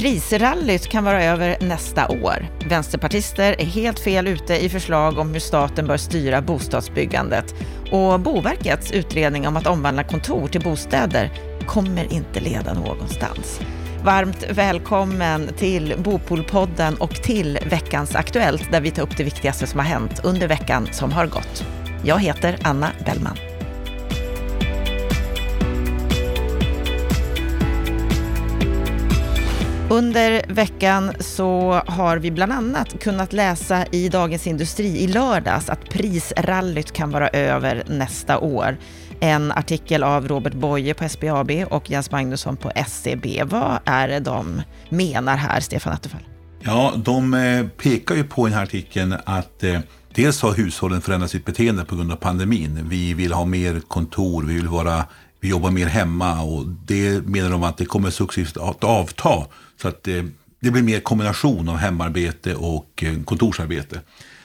Prisrallyt kan vara över nästa år. Vänsterpartister är helt fel ute i förslag om hur staten bör styra bostadsbyggandet. Och Boverkets utredning om att omvandla kontor till bostäder kommer inte leda någonstans. Varmt välkommen till Bopolpodden och till veckans Aktuellt där vi tar upp det viktigaste som har hänt under veckan som har gått. Jag heter Anna Bellman. Under veckan så har vi bland annat kunnat läsa i Dagens Industri i lördags att prisrallyt kan vara över nästa år. En artikel av Robert Boye på SBAB och Jens Magnusson på SCB. Vad är det de menar här, Stefan Attefall? Ja, de eh, pekar ju på i den här artikeln att eh, dels har hushållen förändrat sitt beteende på grund av pandemin. Vi vill ha mer kontor, vi vill vara vi jobbar mer hemma och det menar de att det kommer successivt att avta. Så att det, det blir mer kombination av hemarbete och eh, kontorsarbete.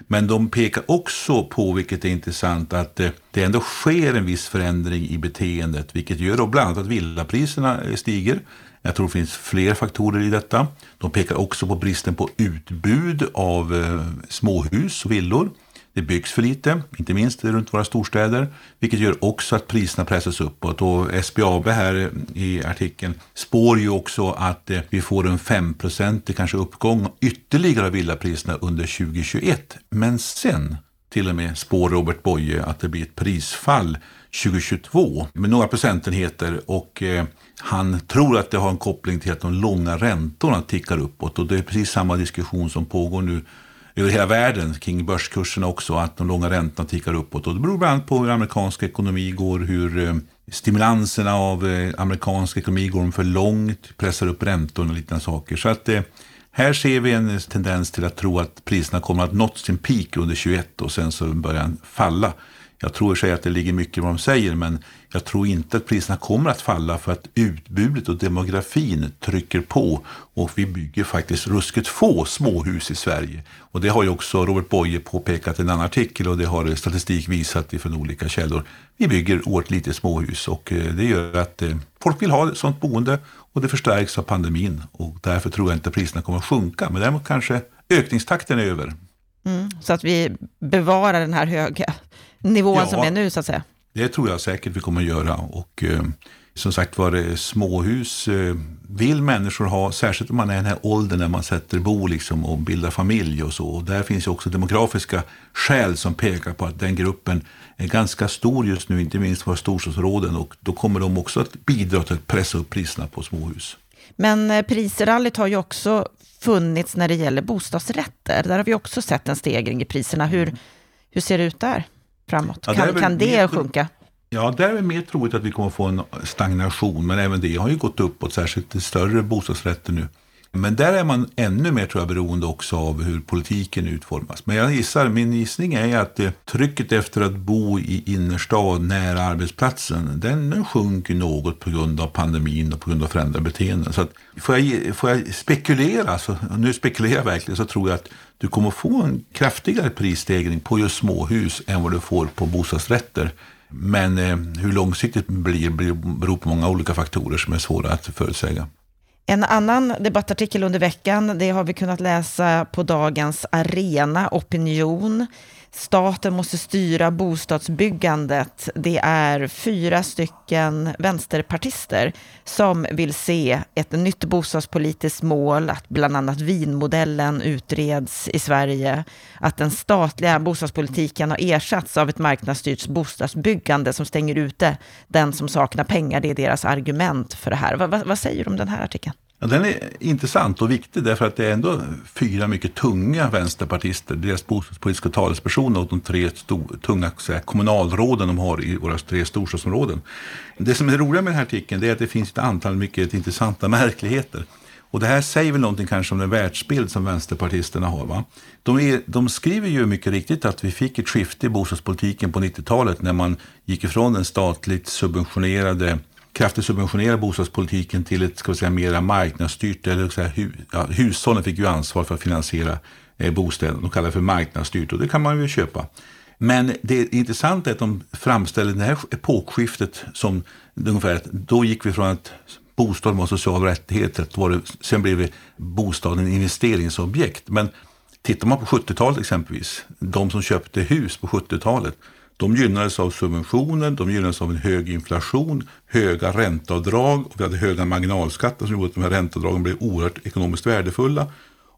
Men de pekar också på, vilket är intressant, att eh, det ändå sker en viss förändring i beteendet, vilket gör då bland annat att villapriserna stiger. Jag tror det finns fler faktorer i detta. De pekar också på bristen på utbud av småhus och villor. Det byggs för lite, inte minst runt våra storstäder, vilket gör också att priserna pressas uppåt. Och SBAB här i artikeln spår ju också att eh, vi får en 5% kanske uppgång ytterligare av villapriserna under 2021. Men sen till och med spår Robert Boye att det blir ett prisfall 2022 med några procentenheter och eh, han tror att det har en koppling till att de långa räntorna tickar uppåt och det är precis samma diskussion som pågår nu över hela världen kring börskurserna också, att de långa räntorna tickar uppåt. Och det beror bland annat på hur amerikansk ekonomi går, hur eh, stimulanserna av eh, amerikansk ekonomi går för långt, pressar upp räntorna och liknande saker. Så att eh, här ser vi en tendens till att tro att priserna kommer att nått sin peak under 21 och sen så börjar den falla. Jag tror i sig att det ligger mycket i vad de säger, men jag tror inte att priserna kommer att falla för att utbudet och demografin trycker på och vi bygger faktiskt ruskigt få småhus i Sverige. Och det har ju också Robert Boye påpekat i en annan artikel och det har statistik visat från olika källor. Vi bygger oerhört lite småhus och eh, det gör att eh, folk vill ha ett sådant boende och det förstärks av pandemin och därför tror jag inte att priserna kommer att sjunka. Men däremot kanske ökningstakten är över. Mm, så att vi bevarar den här höga nivån ja, som är nu så att säga? Det tror jag säkert vi kommer att göra. Och eh, som sagt var, det småhus eh, vill människor ha, särskilt om man är i den här åldern när man sätter bo liksom, och bildar familj och så. Och där finns ju också demografiska skäl som pekar på att den gruppen är ganska stor just nu, inte minst våra storstadsområden. Och då kommer de också att bidra till att pressa upp priserna på småhus. Men eh, prisrallyt har ju också funnits när det gäller bostadsrätter. Där har vi också sett en stegring i priserna. Hur, hur ser det ut där? Framåt? Ja, kan, kan det mer, sjunka? Ja, där är det mer troligt att vi kommer få en stagnation. Men även det har ju gått uppåt, särskilt i större bostadsrätter nu. Men där är man ännu mer tror jag, beroende också av hur politiken utformas. Men jag gissar, min gissning är att eh, trycket efter att bo i innerstad nära arbetsplatsen, den sjunker något på grund av pandemin och på grund av förändrade beteenden. Så att, får, jag, får jag spekulera, så, nu spekulerar jag verkligen, så tror jag att du kommer få en kraftigare prisstegring på just småhus än vad du får på bostadsrätter. Men eh, hur långsiktigt det blir beror på många olika faktorer som är svåra att förutsäga. En annan debattartikel under veckan, det har vi kunnat läsa på dagens Arena Opinion. Staten måste styra bostadsbyggandet. Det är fyra stycken vänsterpartister som vill se ett nytt bostadspolitiskt mål, att bland annat vinmodellen utreds i Sverige, att den statliga bostadspolitiken har ersatts av ett marknadsstyrt bostadsbyggande som stänger ute den som saknar pengar. Det är deras argument för det här. vad, vad säger du om den här artikeln? Ja, den är intressant och viktig därför att det är ändå fyra mycket tunga vänsterpartister, deras bostadspolitiska talespersoner och de tre tunga här, kommunalråden de har i våra tre storstadsområden. Det som är roligt med den här artikeln är att det finns ett antal mycket intressanta märkligheter. Och det här säger väl någonting kanske om den världsbild som vänsterpartisterna har. Va? De, är, de skriver ju mycket riktigt att vi fick ett skifte i bostadspolitiken på 90-talet när man gick ifrån den statligt subventionerade kraftigt subventionera bostadspolitiken till ett ska vi säga, mera marknadsstyrt, eller så här, hu, ja, hushållen fick ju ansvar för att finansiera eh, bostäder. De kallar det för marknadsstyrt och det kan man ju köpa. Men det intressanta är att de framställer det här epokskiftet som ungefär att då gick vi från att bostaden var social rättighet. Var det, sen blev bostaden investeringsobjekt. Men tittar man på 70-talet exempelvis, de som köpte hus på 70-talet, de gynnades av subventioner, de gynnades av en hög inflation, höga ränteavdrag och vi hade höga marginalskatter som gjorde att de här ränteavdragen blev oerhört ekonomiskt värdefulla.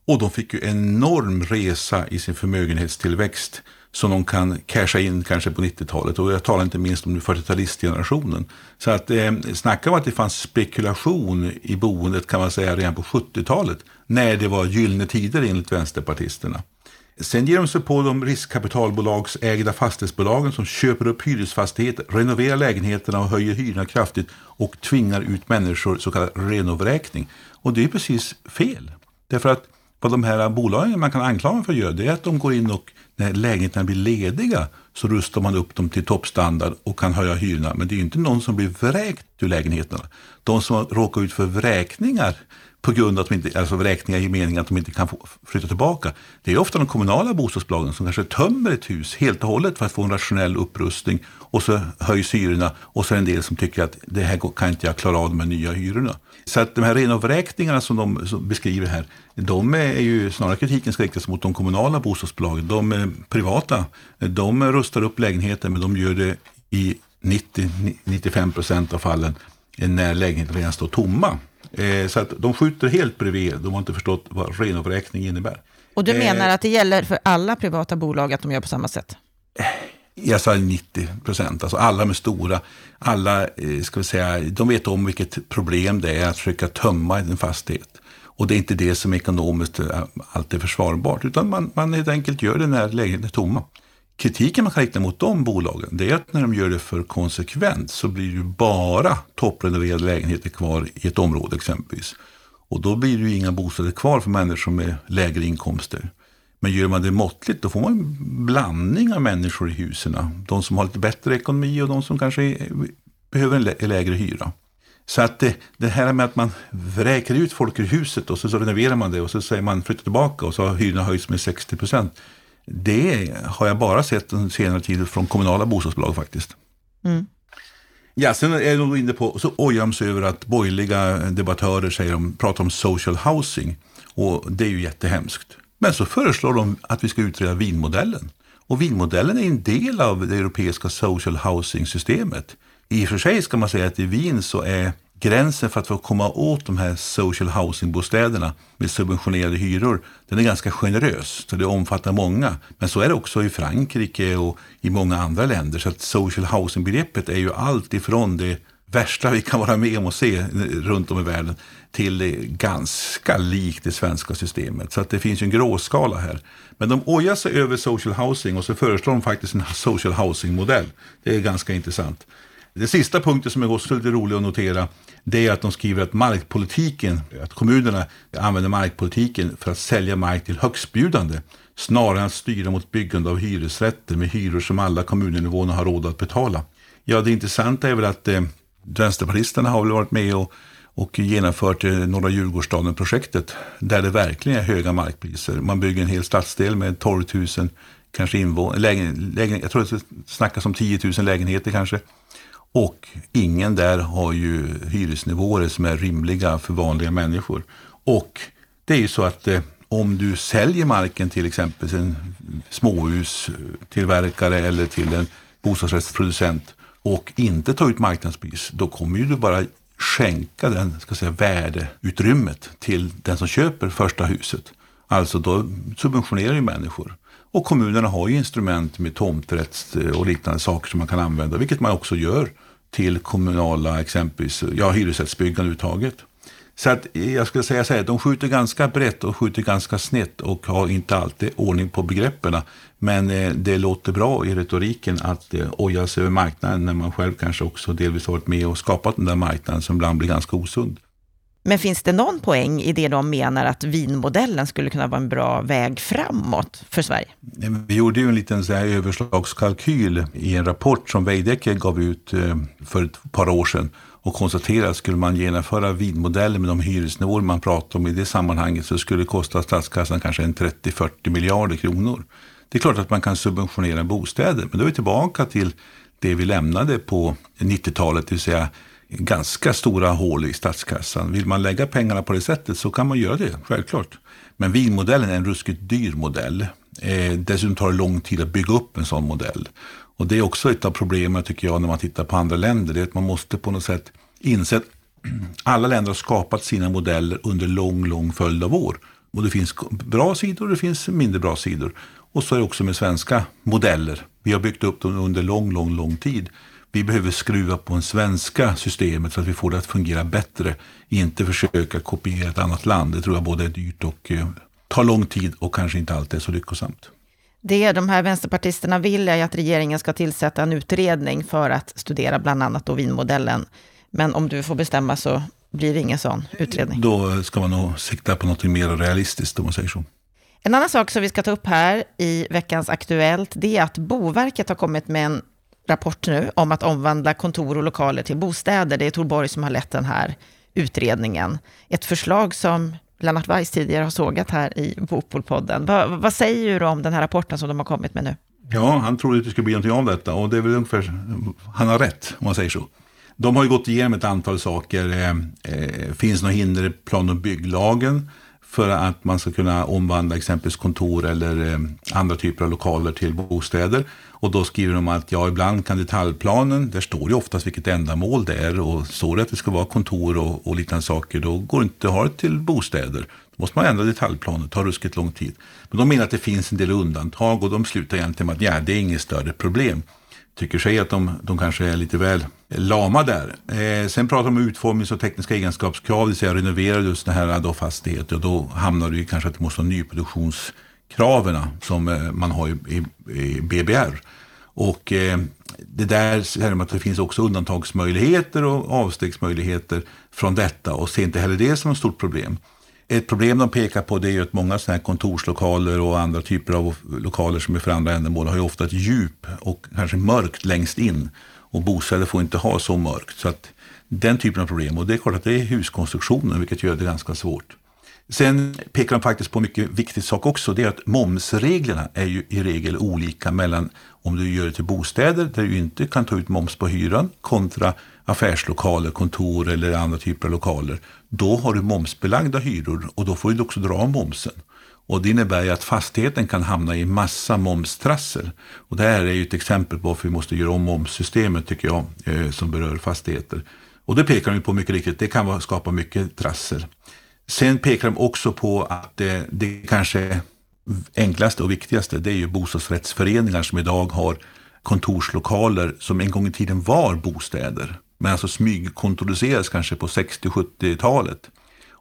Och de fick ju enorm resa i sin förmögenhetstillväxt som de kan casha in kanske på 90-talet. Och jag talar inte minst om 40-talistgenerationen. Så att eh, snacka om att det fanns spekulation i boendet kan man säga redan på 70-talet. När det var gyllene tider enligt vänsterpartisterna. Sen ger de sig på de riskkapitalbolagsägda fastighetsbolagen som köper upp hyresfastigheter, renoverar lägenheterna och höjer hyrorna kraftigt och tvingar ut människor så kallad renovräkning. Och det är precis fel. Därför att vad de här bolagen man kan anklaga för att göra det är att de går in och när lägenheterna blir lediga så rustar man upp dem till toppstandard och kan höja hyrorna. Men det är inte någon som blir vräkt ur lägenheterna. De som råkar ut för vräkningar på grund av att de inte, alltså vräkningar i meningen att de inte kan flytta tillbaka. Det är ofta de kommunala bostadsbolagen som kanske tömmer ett hus helt och hållet för att få en rationell upprustning och så höjs hyrorna och så är det en del som tycker att det här kan inte jag klara av de här nya hyrorna. Så att de här renovräkningarna som de som beskriver här, de är ju snarare kritiken ska riktas mot de kommunala bostadsbolagen. De eh, privata, de rustar upp lägenheter men de gör det i 90-95 procent av fallen när lägenheterna redan står tomma. Eh, så att de skjuter helt bredvid. De har inte förstått vad renovräkning innebär. Och du menar eh, att det gäller för alla privata bolag att de gör på samma sätt? Jag sa 90 procent, alltså alla med stora, alla eh, ska vi säga, de vet om vilket problem det är att försöka tömma en fastighet. Och det är inte det som ekonomiskt alltid är försvarbart, utan man, man helt enkelt gör det när lägenheten tomma. Kritiken man kan rikta mot de bolagen det är att när de gör det för konsekvent så blir det ju bara topprenoverade lägenheter kvar i ett område exempelvis. Och då blir det ju inga bostäder kvar för människor med lägre inkomster. Men gör man det måttligt då får man en blandning av människor i husen. De som har lite bättre ekonomi och de som kanske behöver en lägre hyra. Så att det, det, här med att man vräker ut folk ur huset och så, så renoverar man det och så säger man flytta tillbaka och så har hyrorna höjts med 60 procent. Det har jag bara sett den senare tiden från kommunala bostadsbolag faktiskt. Mm. Ja, sen är de inne på, så sig över att borgerliga debattörer säger de, pratar om social housing. Och det är ju jättehemskt. Men så föreslår de att vi ska utreda vinmodellen. Och vinmodellen är en del av det europeiska social housing-systemet. I och för sig ska man säga att i Wien så är gränsen för att få komma åt de här social housing-bostäderna med subventionerade hyror, den är ganska generös. Så det omfattar många. Men så är det också i Frankrike och i många andra länder. Så att social housing-begreppet är ju allt ifrån det värsta vi kan vara med om och se runt om i världen till ganska likt det svenska systemet. Så att det finns ju en gråskala här. Men de ojar sig över social housing och så föreslår de faktiskt en social housing-modell. Det är ganska intressant. Det sista punkten som är också lite rolig att notera det är att de skriver att markpolitiken, att kommunerna använder markpolitiken för att sälja mark till högstbjudande snarare än att styra mot byggande av hyresrätter med hyror som alla kommuninvånare har råd att betala. Ja, det intressanta är väl att eh, vänsterpartisterna har väl varit med och, och genomfört eh, Norra Djurgårdsstaden-projektet där det verkligen är höga markpriser. Man bygger en hel stadsdel med 12 000 kanske invånare, lägen, lägen, jag tror det snackas om 10 000 lägenheter kanske. Och ingen där har ju hyresnivåer som är rimliga för vanliga människor. Och det är ju så att eh, om du säljer marken till exempel till en småhustillverkare eller till en bostadsrättsproducent och inte tar ut marknadspris, då kommer ju du bara skänka den ska säga, värdeutrymmet till den som köper första huset. Alltså då subventionerar ju människor. Och kommunerna har ju instrument med tomträtt och liknande saker som man kan använda, vilket man också gör till kommunala, exempelvis, ja, hyresrättsbyggande överhuvudtaget. Så att jag skulle säga så här, de skjuter ganska brett och skjuter ganska snett och har inte alltid ordning på begreppen. Men eh, det låter bra i retoriken att eh, oja sig över marknaden när man själv kanske också delvis varit med och skapat den där marknaden som ibland blir ganska osund. Men finns det någon poäng i det de menar att vinmodellen skulle kunna vara en bra väg framåt för Sverige? Vi gjorde ju en liten så här överslagskalkyl i en rapport som Veidekke gav ut eh, för ett par år sedan och konstaterade att skulle man genomföra vinmodellen med de hyresnivåer man pratar om i det sammanhanget så skulle det kosta statskassan kanske en 30-40 miljarder kronor. Det är klart att man kan subventionera bostäder, men då är vi tillbaka till det vi lämnade på 90-talet, det vill säga ganska stora hål i statskassan. Vill man lägga pengarna på det sättet så kan man göra det, självklart. Men vinmodellen är en ruskigt dyr modell. Eh, dessutom tar det lång tid att bygga upp en sån modell. Och det är också ett av problemen tycker jag när man tittar på andra länder. Det är att man måste på något sätt inse att alla länder har skapat sina modeller under lång, lång följd av år. Och det finns bra sidor och det finns mindre bra sidor. Och så är det också med svenska modeller. Vi har byggt upp dem under lång, lång, lång tid. Vi behöver skruva på det svenska systemet så att vi får det att fungera bättre. Inte försöka kopiera ett annat land. Det tror jag både är dyrt och eh, tar lång tid och kanske inte alltid är så lyckosamt. Det de här vänsterpartisterna vill är att regeringen ska tillsätta en utredning för att studera bland annat då vinmodellen. Men om du får bestämma så blir det ingen sån utredning. Då ska man nog sikta på något mer realistiskt om man säger så. En annan sak som vi ska ta upp här i veckans Aktuellt, det är att Boverket har kommit med en rapport nu om att omvandla kontor och lokaler till bostäder. Det är Tor Borg som har lett den här utredningen. Ett förslag som Lennart Weiss tidigare har sågat här i Bopolpodden. Va, vad säger du om den här rapporten som de har kommit med nu? Ja, han trodde att det skulle bli någonting av detta och det är väl ungefär, han har rätt om man säger så. De har ju gått igenom ett antal saker. Eh, eh, finns några hinder i plan och bygglagen för att man ska kunna omvandla exempelvis kontor eller eh, andra typer av lokaler till bostäder. Och då skriver de att ja, ibland kan detaljplanen, där står ju oftast vilket ändamål det är och står det att det ska vara kontor och, och liknande saker, då går det inte att ha det till bostäder. Då måste man ändra detaljplanen, det tar ruskigt lång tid. Men de menar att det finns en del undantag och de slutar egentligen med att ja, det är inget större problem tycker sig att de, de kanske är lite väl lama där. Eh, sen pratar de om utformnings och tekniska egenskapskrav, det vill säga renoverar just den här då fastigheter och då hamnar det ju kanske att det måste ha nyproduktionskraven som eh, man har i, i, i BBR. Och eh, det där säger de att det finns också undantagsmöjligheter och avstegsmöjligheter från detta och ser inte heller det som ett stort problem. Ett problem de pekar på det är ju att många sådana här kontorslokaler och andra typer av lokaler som är för andra ändamål har ju ofta ett djup och kanske mörkt längst in. Och bostäder får inte ha så mörkt. Så att den typen av problem. Och det är klart att det är huskonstruktionen vilket gör det ganska svårt. Sen pekar de faktiskt på en mycket viktig sak också. Det är att momsreglerna är ju i regel olika mellan om du gör det till bostäder där du inte kan ta ut moms på hyran kontra affärslokaler, kontor eller andra typer av lokaler. Då har du momsbelagda hyror och då får du också dra av momsen. Och det innebär ju att fastigheten kan hamna i massa momstrassel. Och det här är ju ett exempel på varför vi måste göra om momssystemet tycker jag, eh, som berör fastigheter. Och det pekar de på mycket riktigt, det kan skapa mycket trassel. Sen pekar de också på att det, det kanske enklaste och viktigaste det är ju bostadsrättsföreningar som idag har kontorslokaler som en gång i tiden var bostäder. Men alltså smygkontrolleras kanske på 60-70-talet.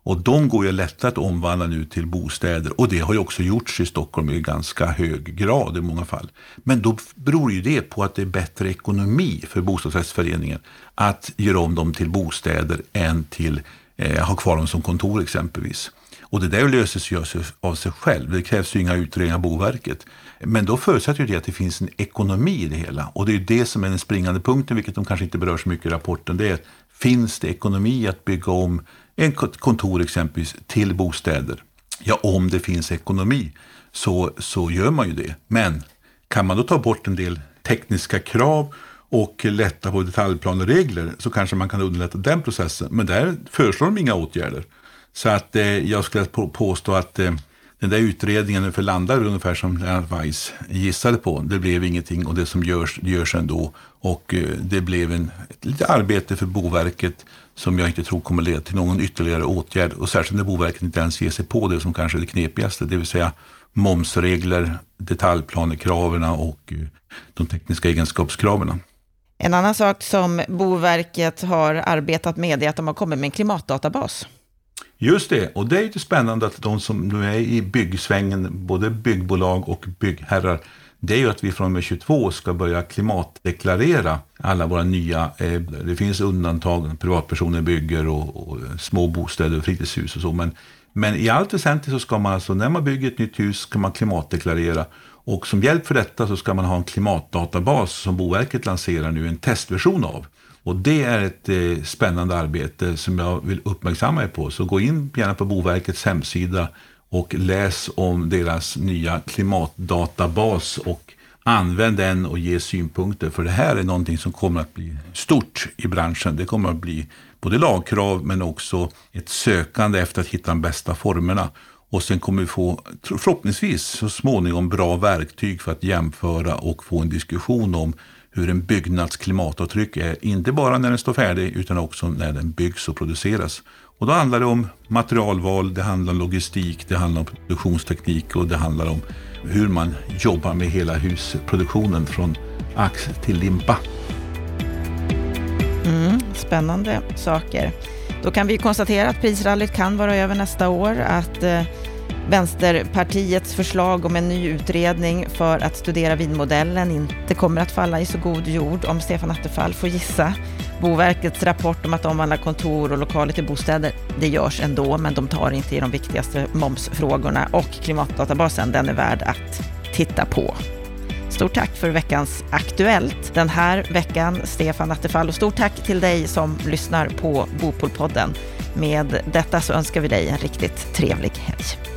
Och de går ju lättare att omvandla nu till bostäder. Och det har ju också gjorts i Stockholm i ganska hög grad i många fall. Men då beror ju det på att det är bättre ekonomi för bostadsrättsföreningen att göra om dem till bostäder än till eh, ha kvar dem som kontor exempelvis. Och det där löses ju av sig själv. Det krävs ju inga utredningar av Boverket. Men då förutsätter ju det att det finns en ekonomi i det hela. Och det är det som är den springande punkten, vilket de kanske inte berör så mycket i rapporten. Det är, finns det ekonomi att bygga om en kontor exempelvis till bostäder? Ja, om det finns ekonomi så, så gör man ju det. Men kan man då ta bort en del tekniska krav och lätta på detaljplaneregler så kanske man kan underlätta den processen. Men där föreslår de inga åtgärder. Så att eh, jag skulle påstå att eh, den där utredningen för landar ungefär som Lennart Weiss gissade på. Det blev ingenting och det som görs, görs ändå. Och eh, det blev en, ett litet arbete för Boverket som jag inte tror kommer leda till någon ytterligare åtgärd. Och särskilt när Boverket inte ens ger sig på det som kanske är det knepigaste. Det vill säga momsregler, detaljplanekraven och eh, de tekniska egenskapskraven. En annan sak som Boverket har arbetat med är att de har kommit med en klimatdatabas. Just det, och det är lite spännande att de som nu är i byggsvängen, både byggbolag och byggherrar, det är ju att vi från och med 22 ska börja klimatdeklarera alla våra nya, eh, det finns undantag, privatpersoner bygger och, och små bostäder och fritidshus och så, men, men i allt väsentligt så ska man alltså, när man bygger ett nytt hus, ska man klimatdeklarera. Och som hjälp för detta så ska man ha en klimatdatabas som Boverket lanserar nu, en testversion av. Och det är ett eh, spännande arbete som jag vill uppmärksamma er på. Så gå in gärna på Boverkets hemsida och läs om deras nya klimatdatabas och Använd den och ge synpunkter, för det här är någonting som kommer att bli stort i branschen. Det kommer att bli både lagkrav men också ett sökande efter att hitta de bästa formerna. Och sen kommer vi få förhoppningsvis så småningom bra verktyg för att jämföra och få en diskussion om hur en byggnads klimatavtryck är, inte bara när den står färdig utan också när den byggs och produceras. Och då handlar det om materialval, det handlar om logistik, det handlar om produktionsteknik och det handlar om hur man jobbar med hela husproduktionen från ax till limpa. Mm, spännande saker. Då kan vi konstatera att prisrallyt kan vara över nästa år, att eh, Vänsterpartiets förslag om en ny utredning för att studera vinmodellen inte kommer att falla i så god jord om Stefan Attefall får gissa. Boverkets rapport om att omvandla kontor och lokaler till bostäder, det görs ändå, men de tar inte i de viktigaste momsfrågorna och klimatdatabasen, den är värd att titta på. Stort tack för veckans Aktuellt den här veckan, Stefan Attefall. Och stort tack till dig som lyssnar på Bopolpodden. Med detta så önskar vi dig en riktigt trevlig helg.